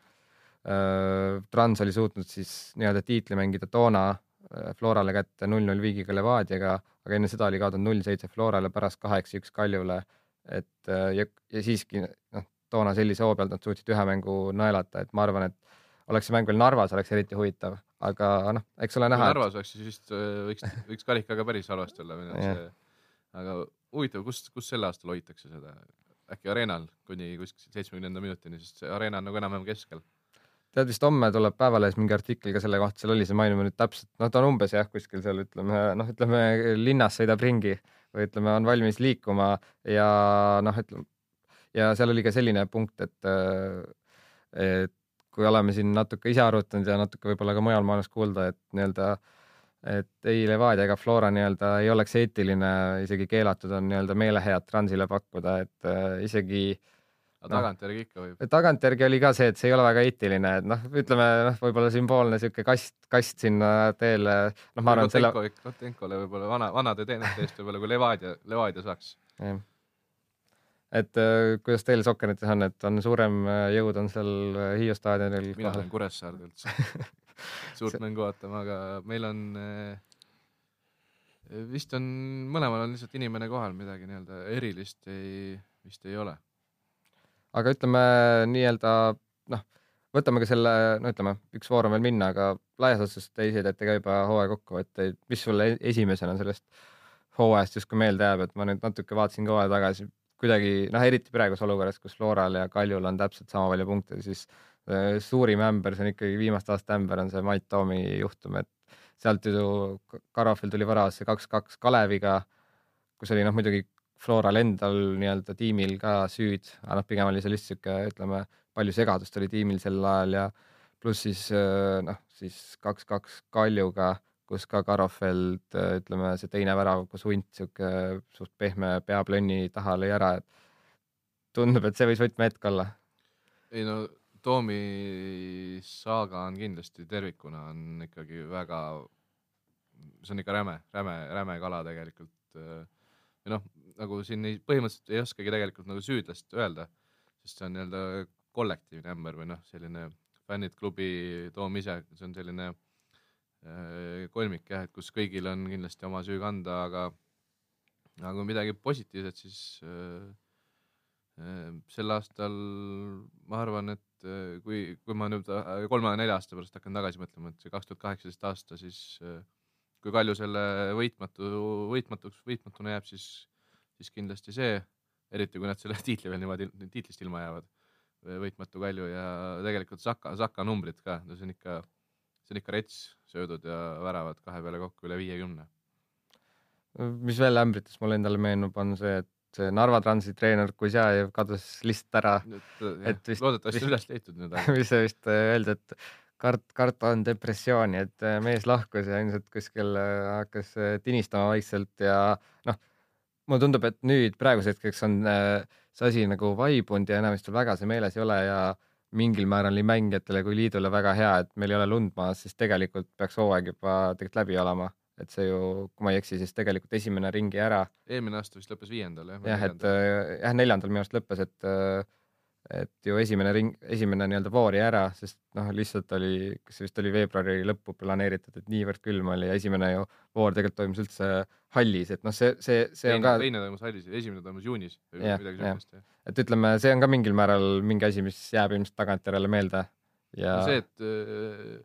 Trans oli suutnud siis nii-öelda tiitli mängida toona äh, Florale kätte null-null viigiga Levadiaga, aga enne seda oli kaotanud null-seitse Florale, pärast kaheksa-üks Kaljule. et äh, ja, ja siiski noh, toona sellise hoo pealt nad suutsid ühe mängu naelata, et ma arvan, et oleks see mäng veel Narvas, oleks eriti huvitav, aga noh, eks ole näha. Narvas oleks siis vist äh, võiks, võiks karikaga päris halvasti olla või noh, see, aga huvitav, kus, kus sel aastal hoitakse seda, äkki Arenal kuni kuskil seitsmekümnenda minutini, sest see Arena on nagu enam-vähem keskel tead vist homme tuleb Päevalehes mingi artikkel ka selle kohta, seal oli see, mainime nüüd täpselt, noh, ta on umbes jah, kuskil seal ütleme, noh, ütleme linnas sõidab ringi või ütleme, on valmis liikuma ja noh, ütleme ja seal oli ka selline punkt, et, et kui oleme siin natuke ise arutanud ja natuke võib-olla ka mujal maailmas kuulda, et nii-öelda, et ei Levadia ega Flora nii-öelda ei oleks eetiline, isegi keelatud on nii-öelda meelehead transile pakkuda, et äh, isegi aga no, tagantjärgi ikka võib. tagantjärgi oli ka see, et see ei ole väga eetiline, et noh, ütleme noh, võib-olla sümboolne sihuke kast, kast sinna teele, noh, ma arvan, selle. Kotenkole võib-olla vana, vanade teenete eest võib-olla, kui Levadia, Levadia saaks. et äh, kuidas teil Sokkerites on, et on suurem äh, jõud on seal äh, Hiiu staadionil? mina lähen Kuressaarde üldse suurt mängu vaatama, aga meil on vist on, mõlemal on lihtsalt inimene kohal, midagi nii-öelda erilist ei, vist ei ole. Aga ütleme nii-öelda noh, võtame ka selle, no ütleme, üks voor on veel minna, aga laias laastus te ise teete ka juba hooaja kokkuvõtteid, mis sulle e-, esimesena sellest hooajast justkui meelde jääb, et ma nüüd natuke vaatasin ka hooaja tagasi, kuidagi noh, eriti praeguses olukorras, kus Floral ja Kaljul on täpselt sama palju punkte, siis äh, suurim ämber, see on ikkagi viimaste aastate ämber, on see Mait Toomi juhtum, et sealt ju Karofil tuli varasse kaks-kaks Kaleviga, kus oli noh, muidugi Floral endal nii-öelda tiimil ka süüd, aga noh, pigem oli see lihtsalt sihuke, ütleme, palju segadust oli tiimil sel ajal ja pluss siis äh, noh, siis kaks-kaks Kaljuga kus ka Karofeld, ütleme, see teine värav, kus hunt sihuke suht pehme peaplönni taha lõi ära, et tundub, et see võis võtmehetk olla. ei no Toomi saaga on kindlasti tervikuna on ikkagi väga, see on ikka räme, räme, räme kala tegelikult. või noh, nagu siin ei, põhimõtteliselt ei oskagi tegelikult nagu süüdlast öelda, sest see on nii-öelda kollektiivne ämber või noh, selline fännid, klubi, Toom ise, see on selline Äh, kolmik jah, et kus kõigil on kindlasti oma süü kanda, aga aga kui midagi positiivset, siis äh, äh, sel aastal ma arvan, et äh, kui, kui ma nüüd äh, kolme-nelja aasta pärast hakkan tagasi mõtlema, et see kaks tuhat kaheksateist aasta, siis äh, kui Kalju selle võitmatu, võitmatuks, võitmatuna jääb, siis, siis kindlasti see, eriti kui nad selle tiitli veel niimoodi, tiitlist ilma jäävad, võitmatu Kalju ja tegelikult Saka, Saka numbrid ka, no see on ikka see on ikka rets, söödud ja väravad kahe peale kokku üle viiekümne. mis veel ämbritest mulle endale meenub, on see, et see Narva Transi treener Kuzjajev kadus lihtsalt ära. et vist, loodetavasti vist, üles leitud nüüd. mis see vist äh, öeldi, et kart-, karta on depressiooni, et äh, mees lahkus ja ilmselt kuskil äh, hakkas tinistama vaikselt ja noh, mulle tundub, et nüüd praeguseks hetkeks on see asi nagu vaibunud ja enam vist väga see meeles ei ole ja mingil määral nii mängijatele kui liidule väga hea, et meil ei ole lund maas, siis tegelikult peaks hooaeg juba tegelikult läbi olema, et see ju, kui ma ei eksi, siis tegelikult esimene ringi ära. eelmine aasta vist lõppes viiendal jah? jah, et jah, neljandal minu arust lõppes, et et ju esimene ring, esimene nii-öelda voor jäi ära, sest noh, lihtsalt oli, kas vist oli veebruari lõppu planeeritud, et niivõrd külm oli ja esimene ju voor tegelikult toimus üldse hallis, et noh, see, see, see teine, on ka. teine toimus hallis, esimene toimus juunis või ja, midagi siukest. et ütleme, see on ka mingil määral mingi asi, mis jääb ilmselt tagantjärele meelde ja no. see, et äh,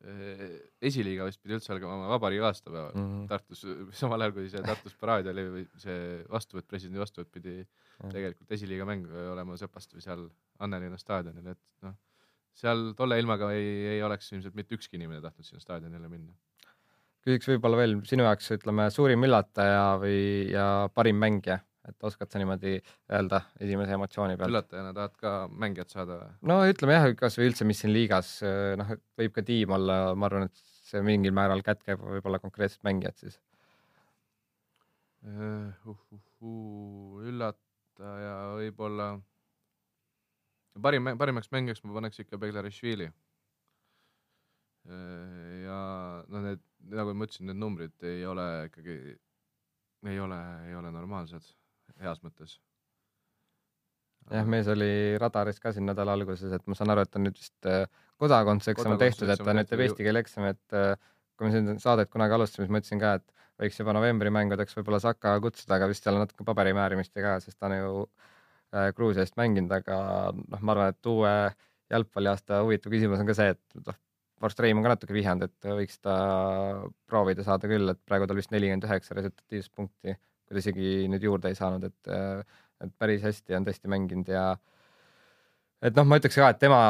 esiliiga vist pidi üldse algama vabariigi aastapäeval mm -hmm. Tartus, samal ajal kui see Tartus paraad oli või see vastuvõtt, presidendi vastuvõtt pidi mm -hmm. tegelikult esiliiga mäng olema Sepastovi seal Annelinna staadionil, et noh, seal tolle ilmaga ei, ei oleks ilmselt mitte ükski inimene tahtnud sinna staadionile minna. küsiks võib-olla veel sinu jaoks, ütleme, suurim üllataja või, ja parim mängija, et oskad sa niimoodi öelda esimese emotsiooni pealt? üllatajana tahad ka mängijat saada või? no ütleme jah, kasvõi üldse, mis siin liigas, noh, võib ka tiim olla, ma arvan, et see mingil määral kätkeb võib-olla konkreetset mängijat siis uh,. Uh, uh, üllataja võib-olla parim, parimaks mängijaks ma paneks ikka Beglarishvili. ja noh, need nagu ma ütlesin, need numbrid ei ole ikkagi, ei ole, ei ole normaalsed heas mõttes. jah, mees oli radaris ka siin nädala alguses, et ma saan aru, et on nüüd vist äh, kodakondsuseksam tehtud, et ta nüüd teeb eesti keele eksami, et äh, kui me siin saadet kunagi alustasime, siis ma ütlesin ka, et võiks juba novembri mängudeks võib-olla Saka kutsuda, aga vist seal on natuke paberimäärimist ka, sest ta on ju Äh, Gruusia eest mänginud, aga noh, ma arvan, et uue jalgpalliaasta huvitav küsimus on ka see, et noh, Forst Reim on ka natuke vihjanud, et võiks ta proovida saada küll, et praegu tal vist nelikümmend üheksa resultatiivset punkti, ta isegi nüüd juurde ei saanud, et, et päris hästi on tõesti mänginud ja et noh, ma ütleks ka, et tema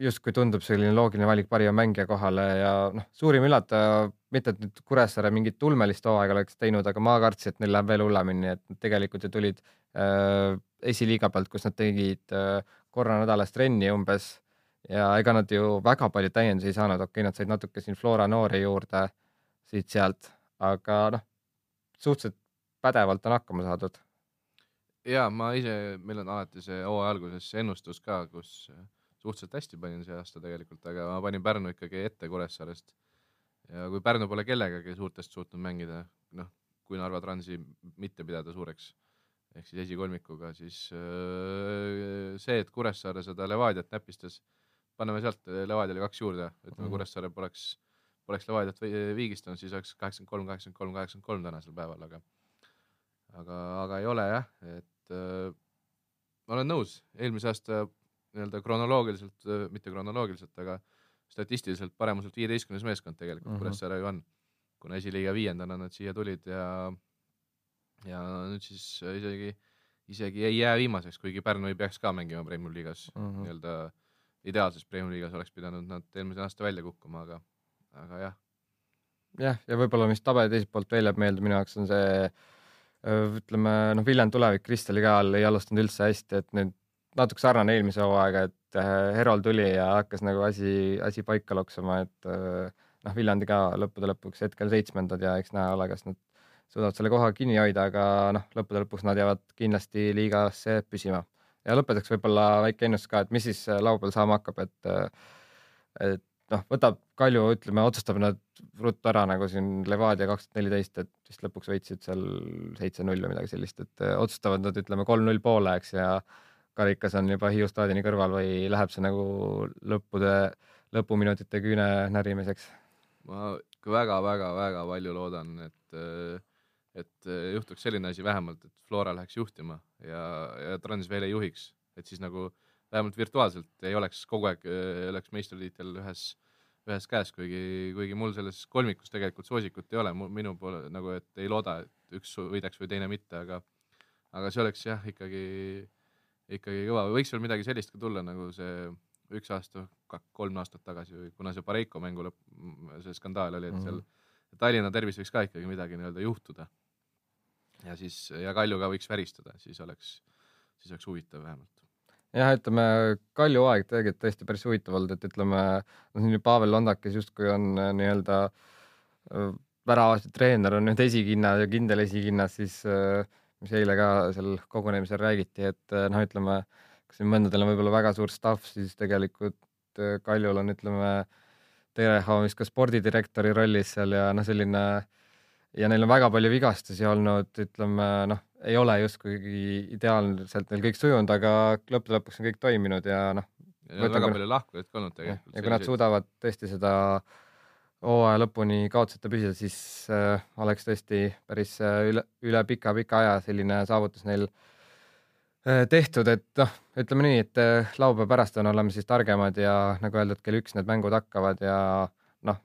justkui tundub selline loogiline valik parima mängija kohale ja noh, suurim üllataja, mitte et nüüd Kuressaare mingit ulmelist hooaega oleks teinud, aga ma kartsin, et neil läheb veel hullemini, et tegelikult ju tulid äh, esiliiga pealt, kus nad tegid äh, korra nädalas trenni umbes ja ega nad ju väga palju täiendusi ei saanud, okei okay,, nad said natuke siin Flora noori juurde siit-sealt, aga noh, suhteliselt pädevalt on hakkama saadud. ja ma ise, meil on alati see hooaja alguses ennustus ka, kus suhteliselt hästi panin see aasta tegelikult, aga ma panin Pärnu ikkagi ette Kuressaarest. ja kui Pärnu pole kellegagi suurtest suutnud mängida, noh, kui Narva Transi mitte pidada suureks ehk siis esikolmikuga, siis äh, see, et Kuressaare seda Levadiat näpistas, paneme sealt Levadiale kaks juurde, ütleme mm -hmm. Kuressaare poleks, poleks Levadiat viigistanud, siis oleks kaheksakümmend kolm, kaheksakümmend kolm, kaheksakümmend kolm tänasel päeval, aga aga, aga ei ole jah, et äh, ma olen nõus, eelmise aasta nii-öelda kronoloogiliselt, mitte kronoloogiliselt, aga statistiliselt paremuselt viieteistkümnes meeskond tegelikult mm -hmm. Kuressaare ju on, kuna esiliiga viiendana nad siia tulid ja ja nüüd siis äh, isegi, isegi ei jää viimaseks, kuigi Pärnu ei peaks ka mängima Premiumi liigas mm -hmm. nii-öelda ideaalses Premiumi liigas oleks pidanud nad eelmise aasta välja kukkuma, aga, aga jah. jah, ja võib-olla, mis tabeli teiselt poolt veel jääb meelde minu jaoks on see äh, ütleme noh, Viljandi tulevik Kristali ka all ei alustanud üldse hästi, et nüüd natuke sarnane eelmise hooaega, et äh, Herol tuli ja hakkas nagu asi, asi paika loksuma, et noh, Viljandi ka lõppude lõpuks hetkel seitsmendad ja eks näha ole, kas nad suudavad selle koha kinni hoida, aga noh, lõppude lõpuks nad jäävad kindlasti liigasse püsima. ja lõpetuseks võib-olla väike ennustus ka, et mis siis äh, laupäeval saama hakkab, et et noh, võtab Kalju, ütleme, otsustab nad ruttu ära nagu siin Levadia kaks tuhat neliteist, et vist lõpuks võitsid seal seitse-null või midagi sellist, et äh, otsustavad nad, ütleme, kolm-null poole, eks, ja karikas on juba Hiiu staadioni kõrval või läheb see nagu lõppude, lõpuminutite küüne närimiseks? ma väga-väga-väga palju loodan, et äh, et äh, juhtuks selline asi vähemalt, et Flora läheks juhtima ja, ja Trans veel ei juhiks, et siis nagu vähemalt virtuaalselt ei oleks kogu aeg, äh, oleks meistritiitel ühes, ühes käes, kuigi, kuigi mul selles kolmikus tegelikult soosikut ei ole, minu poole nagu, et ei looda, et üks võidaks või teine mitte, aga aga see oleks jah, ikkagi, ikkagi kõva, võiks veel midagi sellist ka tulla, nagu see üks aasta, kolm aastat tagasi või kuna see Pareiko mängu lõpp, see skandaal oli, et seal mm -hmm. Tallinna tervis võiks ka ikkagi midagi nii-öelda juhtuda ja siis ja Kaljuga võiks väristada, siis oleks, siis oleks huvitav vähemalt. Jah, ütleme Kalju aeg tegelikult tõesti päris huvitav olnud, et ütleme, noh siin Pavel Londakis justkui on äh, nii-öelda äh, väravasti treener on nüüd esikinnas ja kindel esikinnas, siis äh, mis eile ka seal kogunemisel räägiti, et noh, ütleme, kas mõndadel on võib-olla väga suur staff, siis tegelikult Kaljul on, ütleme, Tereho vist ka spordidirektori rollis seal ja noh, selline äh, ja neil on väga palju vigastusi olnud, ütleme noh, ei ole justkui ideaalselt neil kõik sujunud, aga lõppude lõpuks on kõik toiminud ja noh. väga palju lahkujaid ka olnud tegelikult. ja kui nad suudavad tõesti seda hooaja lõpuni kaotuseta püsida, siis äh, oleks tõesti päris äh, üle, üle pika-pika aja selline saavutus neil äh, tehtud, et noh, ütleme nii, et äh, laupäeva pärastlõunal oleme siis targemad ja nagu öeldud, kell üks need mängud hakkavad ja noh,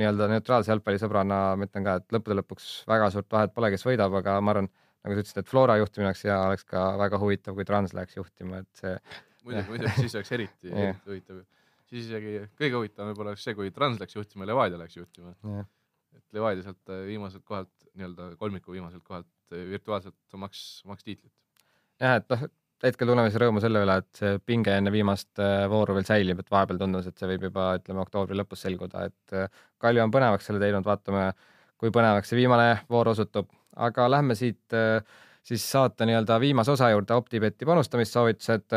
nii-öelda neutraalse jalgpallisõbrana ma ütlen ka, et lõppude lõpuks väga suurt vahet pole, kes võidab, aga ma arvan, nagu sa ütlesid, et Flora juhtimine oleks hea, oleks ka väga huvitav, kui Trans läheks juhtima, et see. muidugi, muidugi siis oleks eriti, eriti huvitav. siis isegi kõige huvitavam võib-olla oleks see, kui Trans läks juhtima ja Levadia läks juhtima. et Levadia sealt äh, viimaselt kohalt, nii-öelda kolmiku viimaselt kohalt äh, virtuaalselt omaks, omaks tiitlit. jah, et noh, hetkel tunneme siis rõõmu selle üle, et see pinge enne viimast äh, vooru veel säilib, et vahepeal tundus, et see võib juba ütleme oktoobri lõpus selguda, et Kalju on põnevaks selle teinud, vaatame, kui põnevaks see viimane voor osutub, aga lähme siit siis saate nii-öelda viimase osa juurde, OpTibeti panustamissoovitused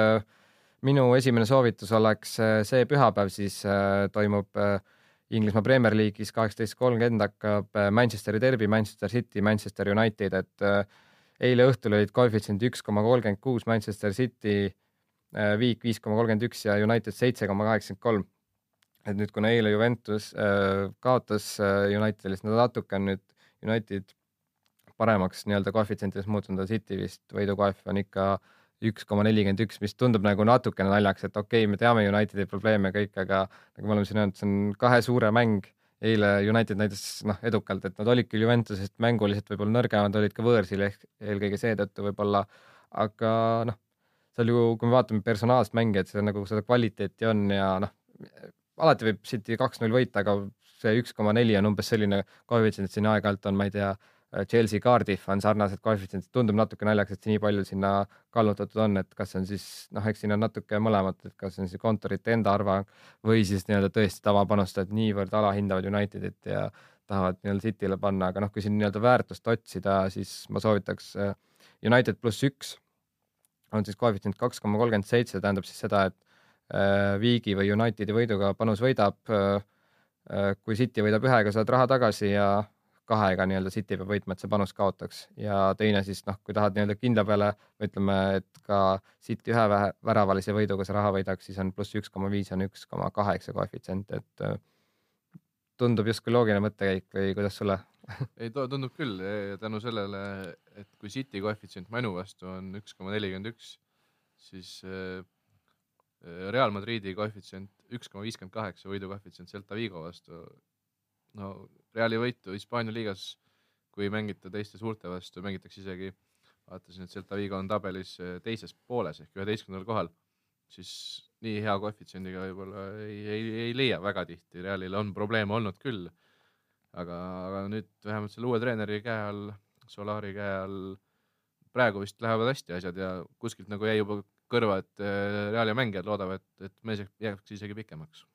minu esimene soovitus oleks äh, see pühapäev, siis äh, toimub äh, Inglismaa Premier League'is kaheksateist kolmkümmend hakkab Manchesteri derbi, Manchester City, Manchester United, et eile õhtul olid koefitsient üks koma kolmkümmend kuus, Manchester City viik viis koma kolmkümmend üks ja United seitse koma kaheksakümmend kolm. et nüüd, kuna eile Juventus kaotas Unitedile, siis nad natuke on nüüd United paremaks nii-öelda koefitsientides muutunud, City vist võidukoef on ikka äh, üks koma nelikümmend üks, mis tundub nagu natukene naljaks, et okei okay,, me teame Unitedi probleeme kõik, aga nagu me oleme siin öelnud, see on kahe suure mäng. Eile United näitas noh, edukalt, et nad olid küll Juventusest mänguliselt võib-olla nõrgemad, olid ka võõrsil ehk eelkõige seetõttu võib-olla, aga noh, seal ju, kui me vaatame personaalset mängijat, seda nagu seda kvaliteeti on ja noh, alati võib City kaks-null võita, aga see üks koma neli on umbes selline koefitsient, siin aeg-ajalt on, ma ei tea Chelsea Cardiff on sarnased koefitsiendid, tundub natuke naljakas, et nii palju sinna kallutatud on, et kas see on siis noh, eks siin on natuke mõlemat, et kas see on siis kontorite enda arvang või siis nii-öelda tõesti tavapanustajad niivõrd alahindavad Unitedit ja tahavad nii-öelda City'le panna, aga noh, kui siin nii-öelda väärtust otsida, siis ma soovitaks äh, United pluss üks on siis koefitsient kaks koma kolmkümmend seitse, tähendab siis seda, et äh, Viigi või Unitedi võiduga panus võidab. kui City võidab ühega, saad raha tagasi ja kahega nii-öelda City peab võitma, et see panus kaotaks. Ja teine siis noh, kui tahad nii-öelda kindla peale, ütleme, et ka City ühe väravalise võiduga see raha võidaks, siis on pluss üks koma viis on üks koma kaheksa koefitsient, et äh, tundub justkui loogiline mõttekäik või kuidas sulle? Ei, tundub küll tänu sellele, et kui City koefitsient Manu vastu on üks koma nelikümmend üks, siis äh, Real Madridi koefitsient üks koma viiskümmend kaheksa, võidu koefitsient Celta Vigo vastu no Reali võitu Hispaania liigas, kui mängite teiste suurte vastu, mängitakse isegi, vaatasin, et Celta Vigo on tabelis eh, teises pooles ehk üheteistkümnendal kohal, siis nii hea koefitsiendiga võib-olla ei, ei, ei leia väga tihti, Realil on probleeme olnud küll. aga, aga nüüd vähemalt selle uue treeneri käe all, Solari käe all, praegu vist lähevad hästi asjad ja kuskilt nagu jäi juba kõrva, et eh, Reali mängijad loodavad, et, mees jääks isegi pikemaks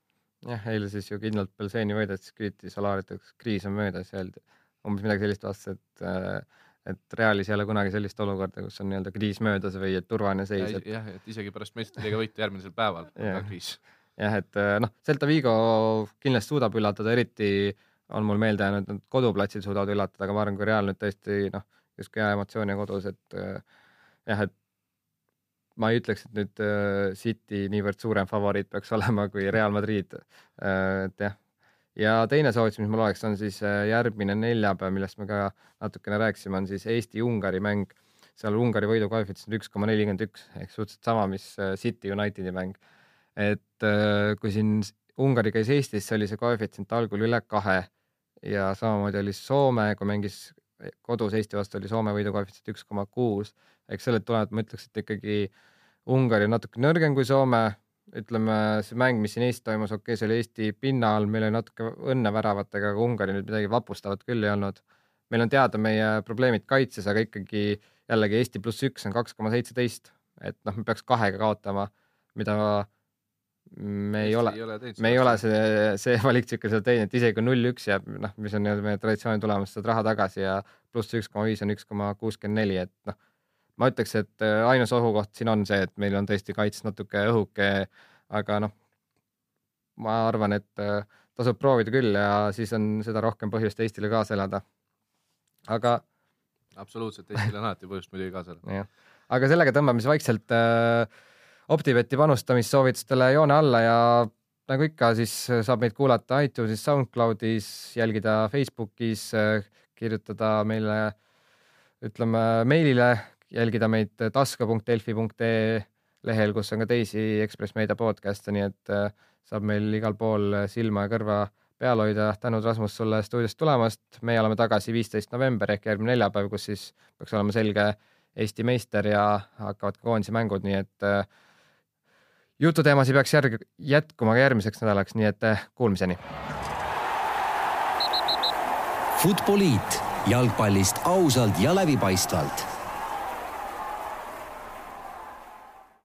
jah, eile siis ju kindlalt Belseeni võidet, siis küsiti Solarit, kas kriis on möödas ja öeldi umbes midagi sellist vastas, et äh, et Realis ei ole kunagi sellist olukorda, kus on nii-öelda kriis möödas või et turvaline seis. Et... jah, et isegi pärast meistrite liiga võitu järgmisel päeval on ka kriis. jah, et äh, noh, Celta Vigo kindlasti suudab üllatada, eriti on mul meelde jäänud, et nad koduplatsil suudavad üllatada, aga ma arvan, kui Real nüüd tõesti noh, justkui hea emotsiooni kodus, et äh, jah, et ma ei ütleks, et nüüd äh, City niivõrd suurem favoriit peaks olema kui Real Madrid äh,. et jah, ja teine soovitus, mis mul oleks, on siis äh, järgmine neljapäev, millest me ka natukene rääkisime, on siis Eesti-Ungari mäng. seal Ungari võidu koefitsient üks koma nelikümmend üks ehk suhteliselt sama, mis City Unitedi mäng. et kui siin Ungari käis Eestis, oli see koefitsient algul üle kahe ja samamoodi oli Soome, kui mängis kodus Eesti vastu oli Soome võidu koefitsient üks koma kuus. Eks sellelt tulenevalt ma ütleks, et ikkagi Ungari on natuke nõrgem kui Soome, ütleme, see mäng, mis siin Eestis toimus, okei okay,, see oli Eesti pinnal, meil oli natuke õnne väravatega, aga Ungari nüüd midagi vapustavat küll ei olnud. meil on teada meie probleemid kaitses, aga ikkagi jällegi Eesti pluss üks on kaks koma seitseteist, et noh, me peaks kahega kaotama, mida me ei ole, me ei ole see, see valiktsükkel seda teinud, et isegi kui null-üks jääb, noh, mis on nii-öelda meie traditsiooni tulemus, saad raha tagasi ja pluss üks koma viis on üks koma kuuskümmend neli, et noh ma ütleks, et äh, ainus ohukoht siin on see, et meil on tõesti kaitses natuke õhuke, aga noh, ma arvan, et äh, tasub proovida küll ja siis on seda rohkem põhjust Eestile kaasa elada. aga. absoluutselt, Eestil on alati põhjust muidugi kaasa elada. aga sellega tõmbame siis vaikselt äh, Optibeti panustamissoovitustele joone alla ja nagu ikka, siis saab meid kuulata iTunesis, SoundCloudis, jälgida Facebookis, kirjutada meile ütleme meilile jälgida meid taska.delfi.ee lehel, kus on ka teisi Ekspress Meedia podcast'e, nii et äh, saab meil igal pool silma ja kõrva peal hoida. tänud, Rasmus, sulle stuudiost tulemast. meie oleme tagasi viisteist november ehk järgmine neljapäev, kus siis peaks olema selge Eesti meister ja hakkavad ka koondise mängud, nii et äh, jututeemasid peaks järg jätkuma ka järgmiseks nädalaks, nii et kuulmiseni. Futboliit jalgpallist ausalt ja läbipaistvalt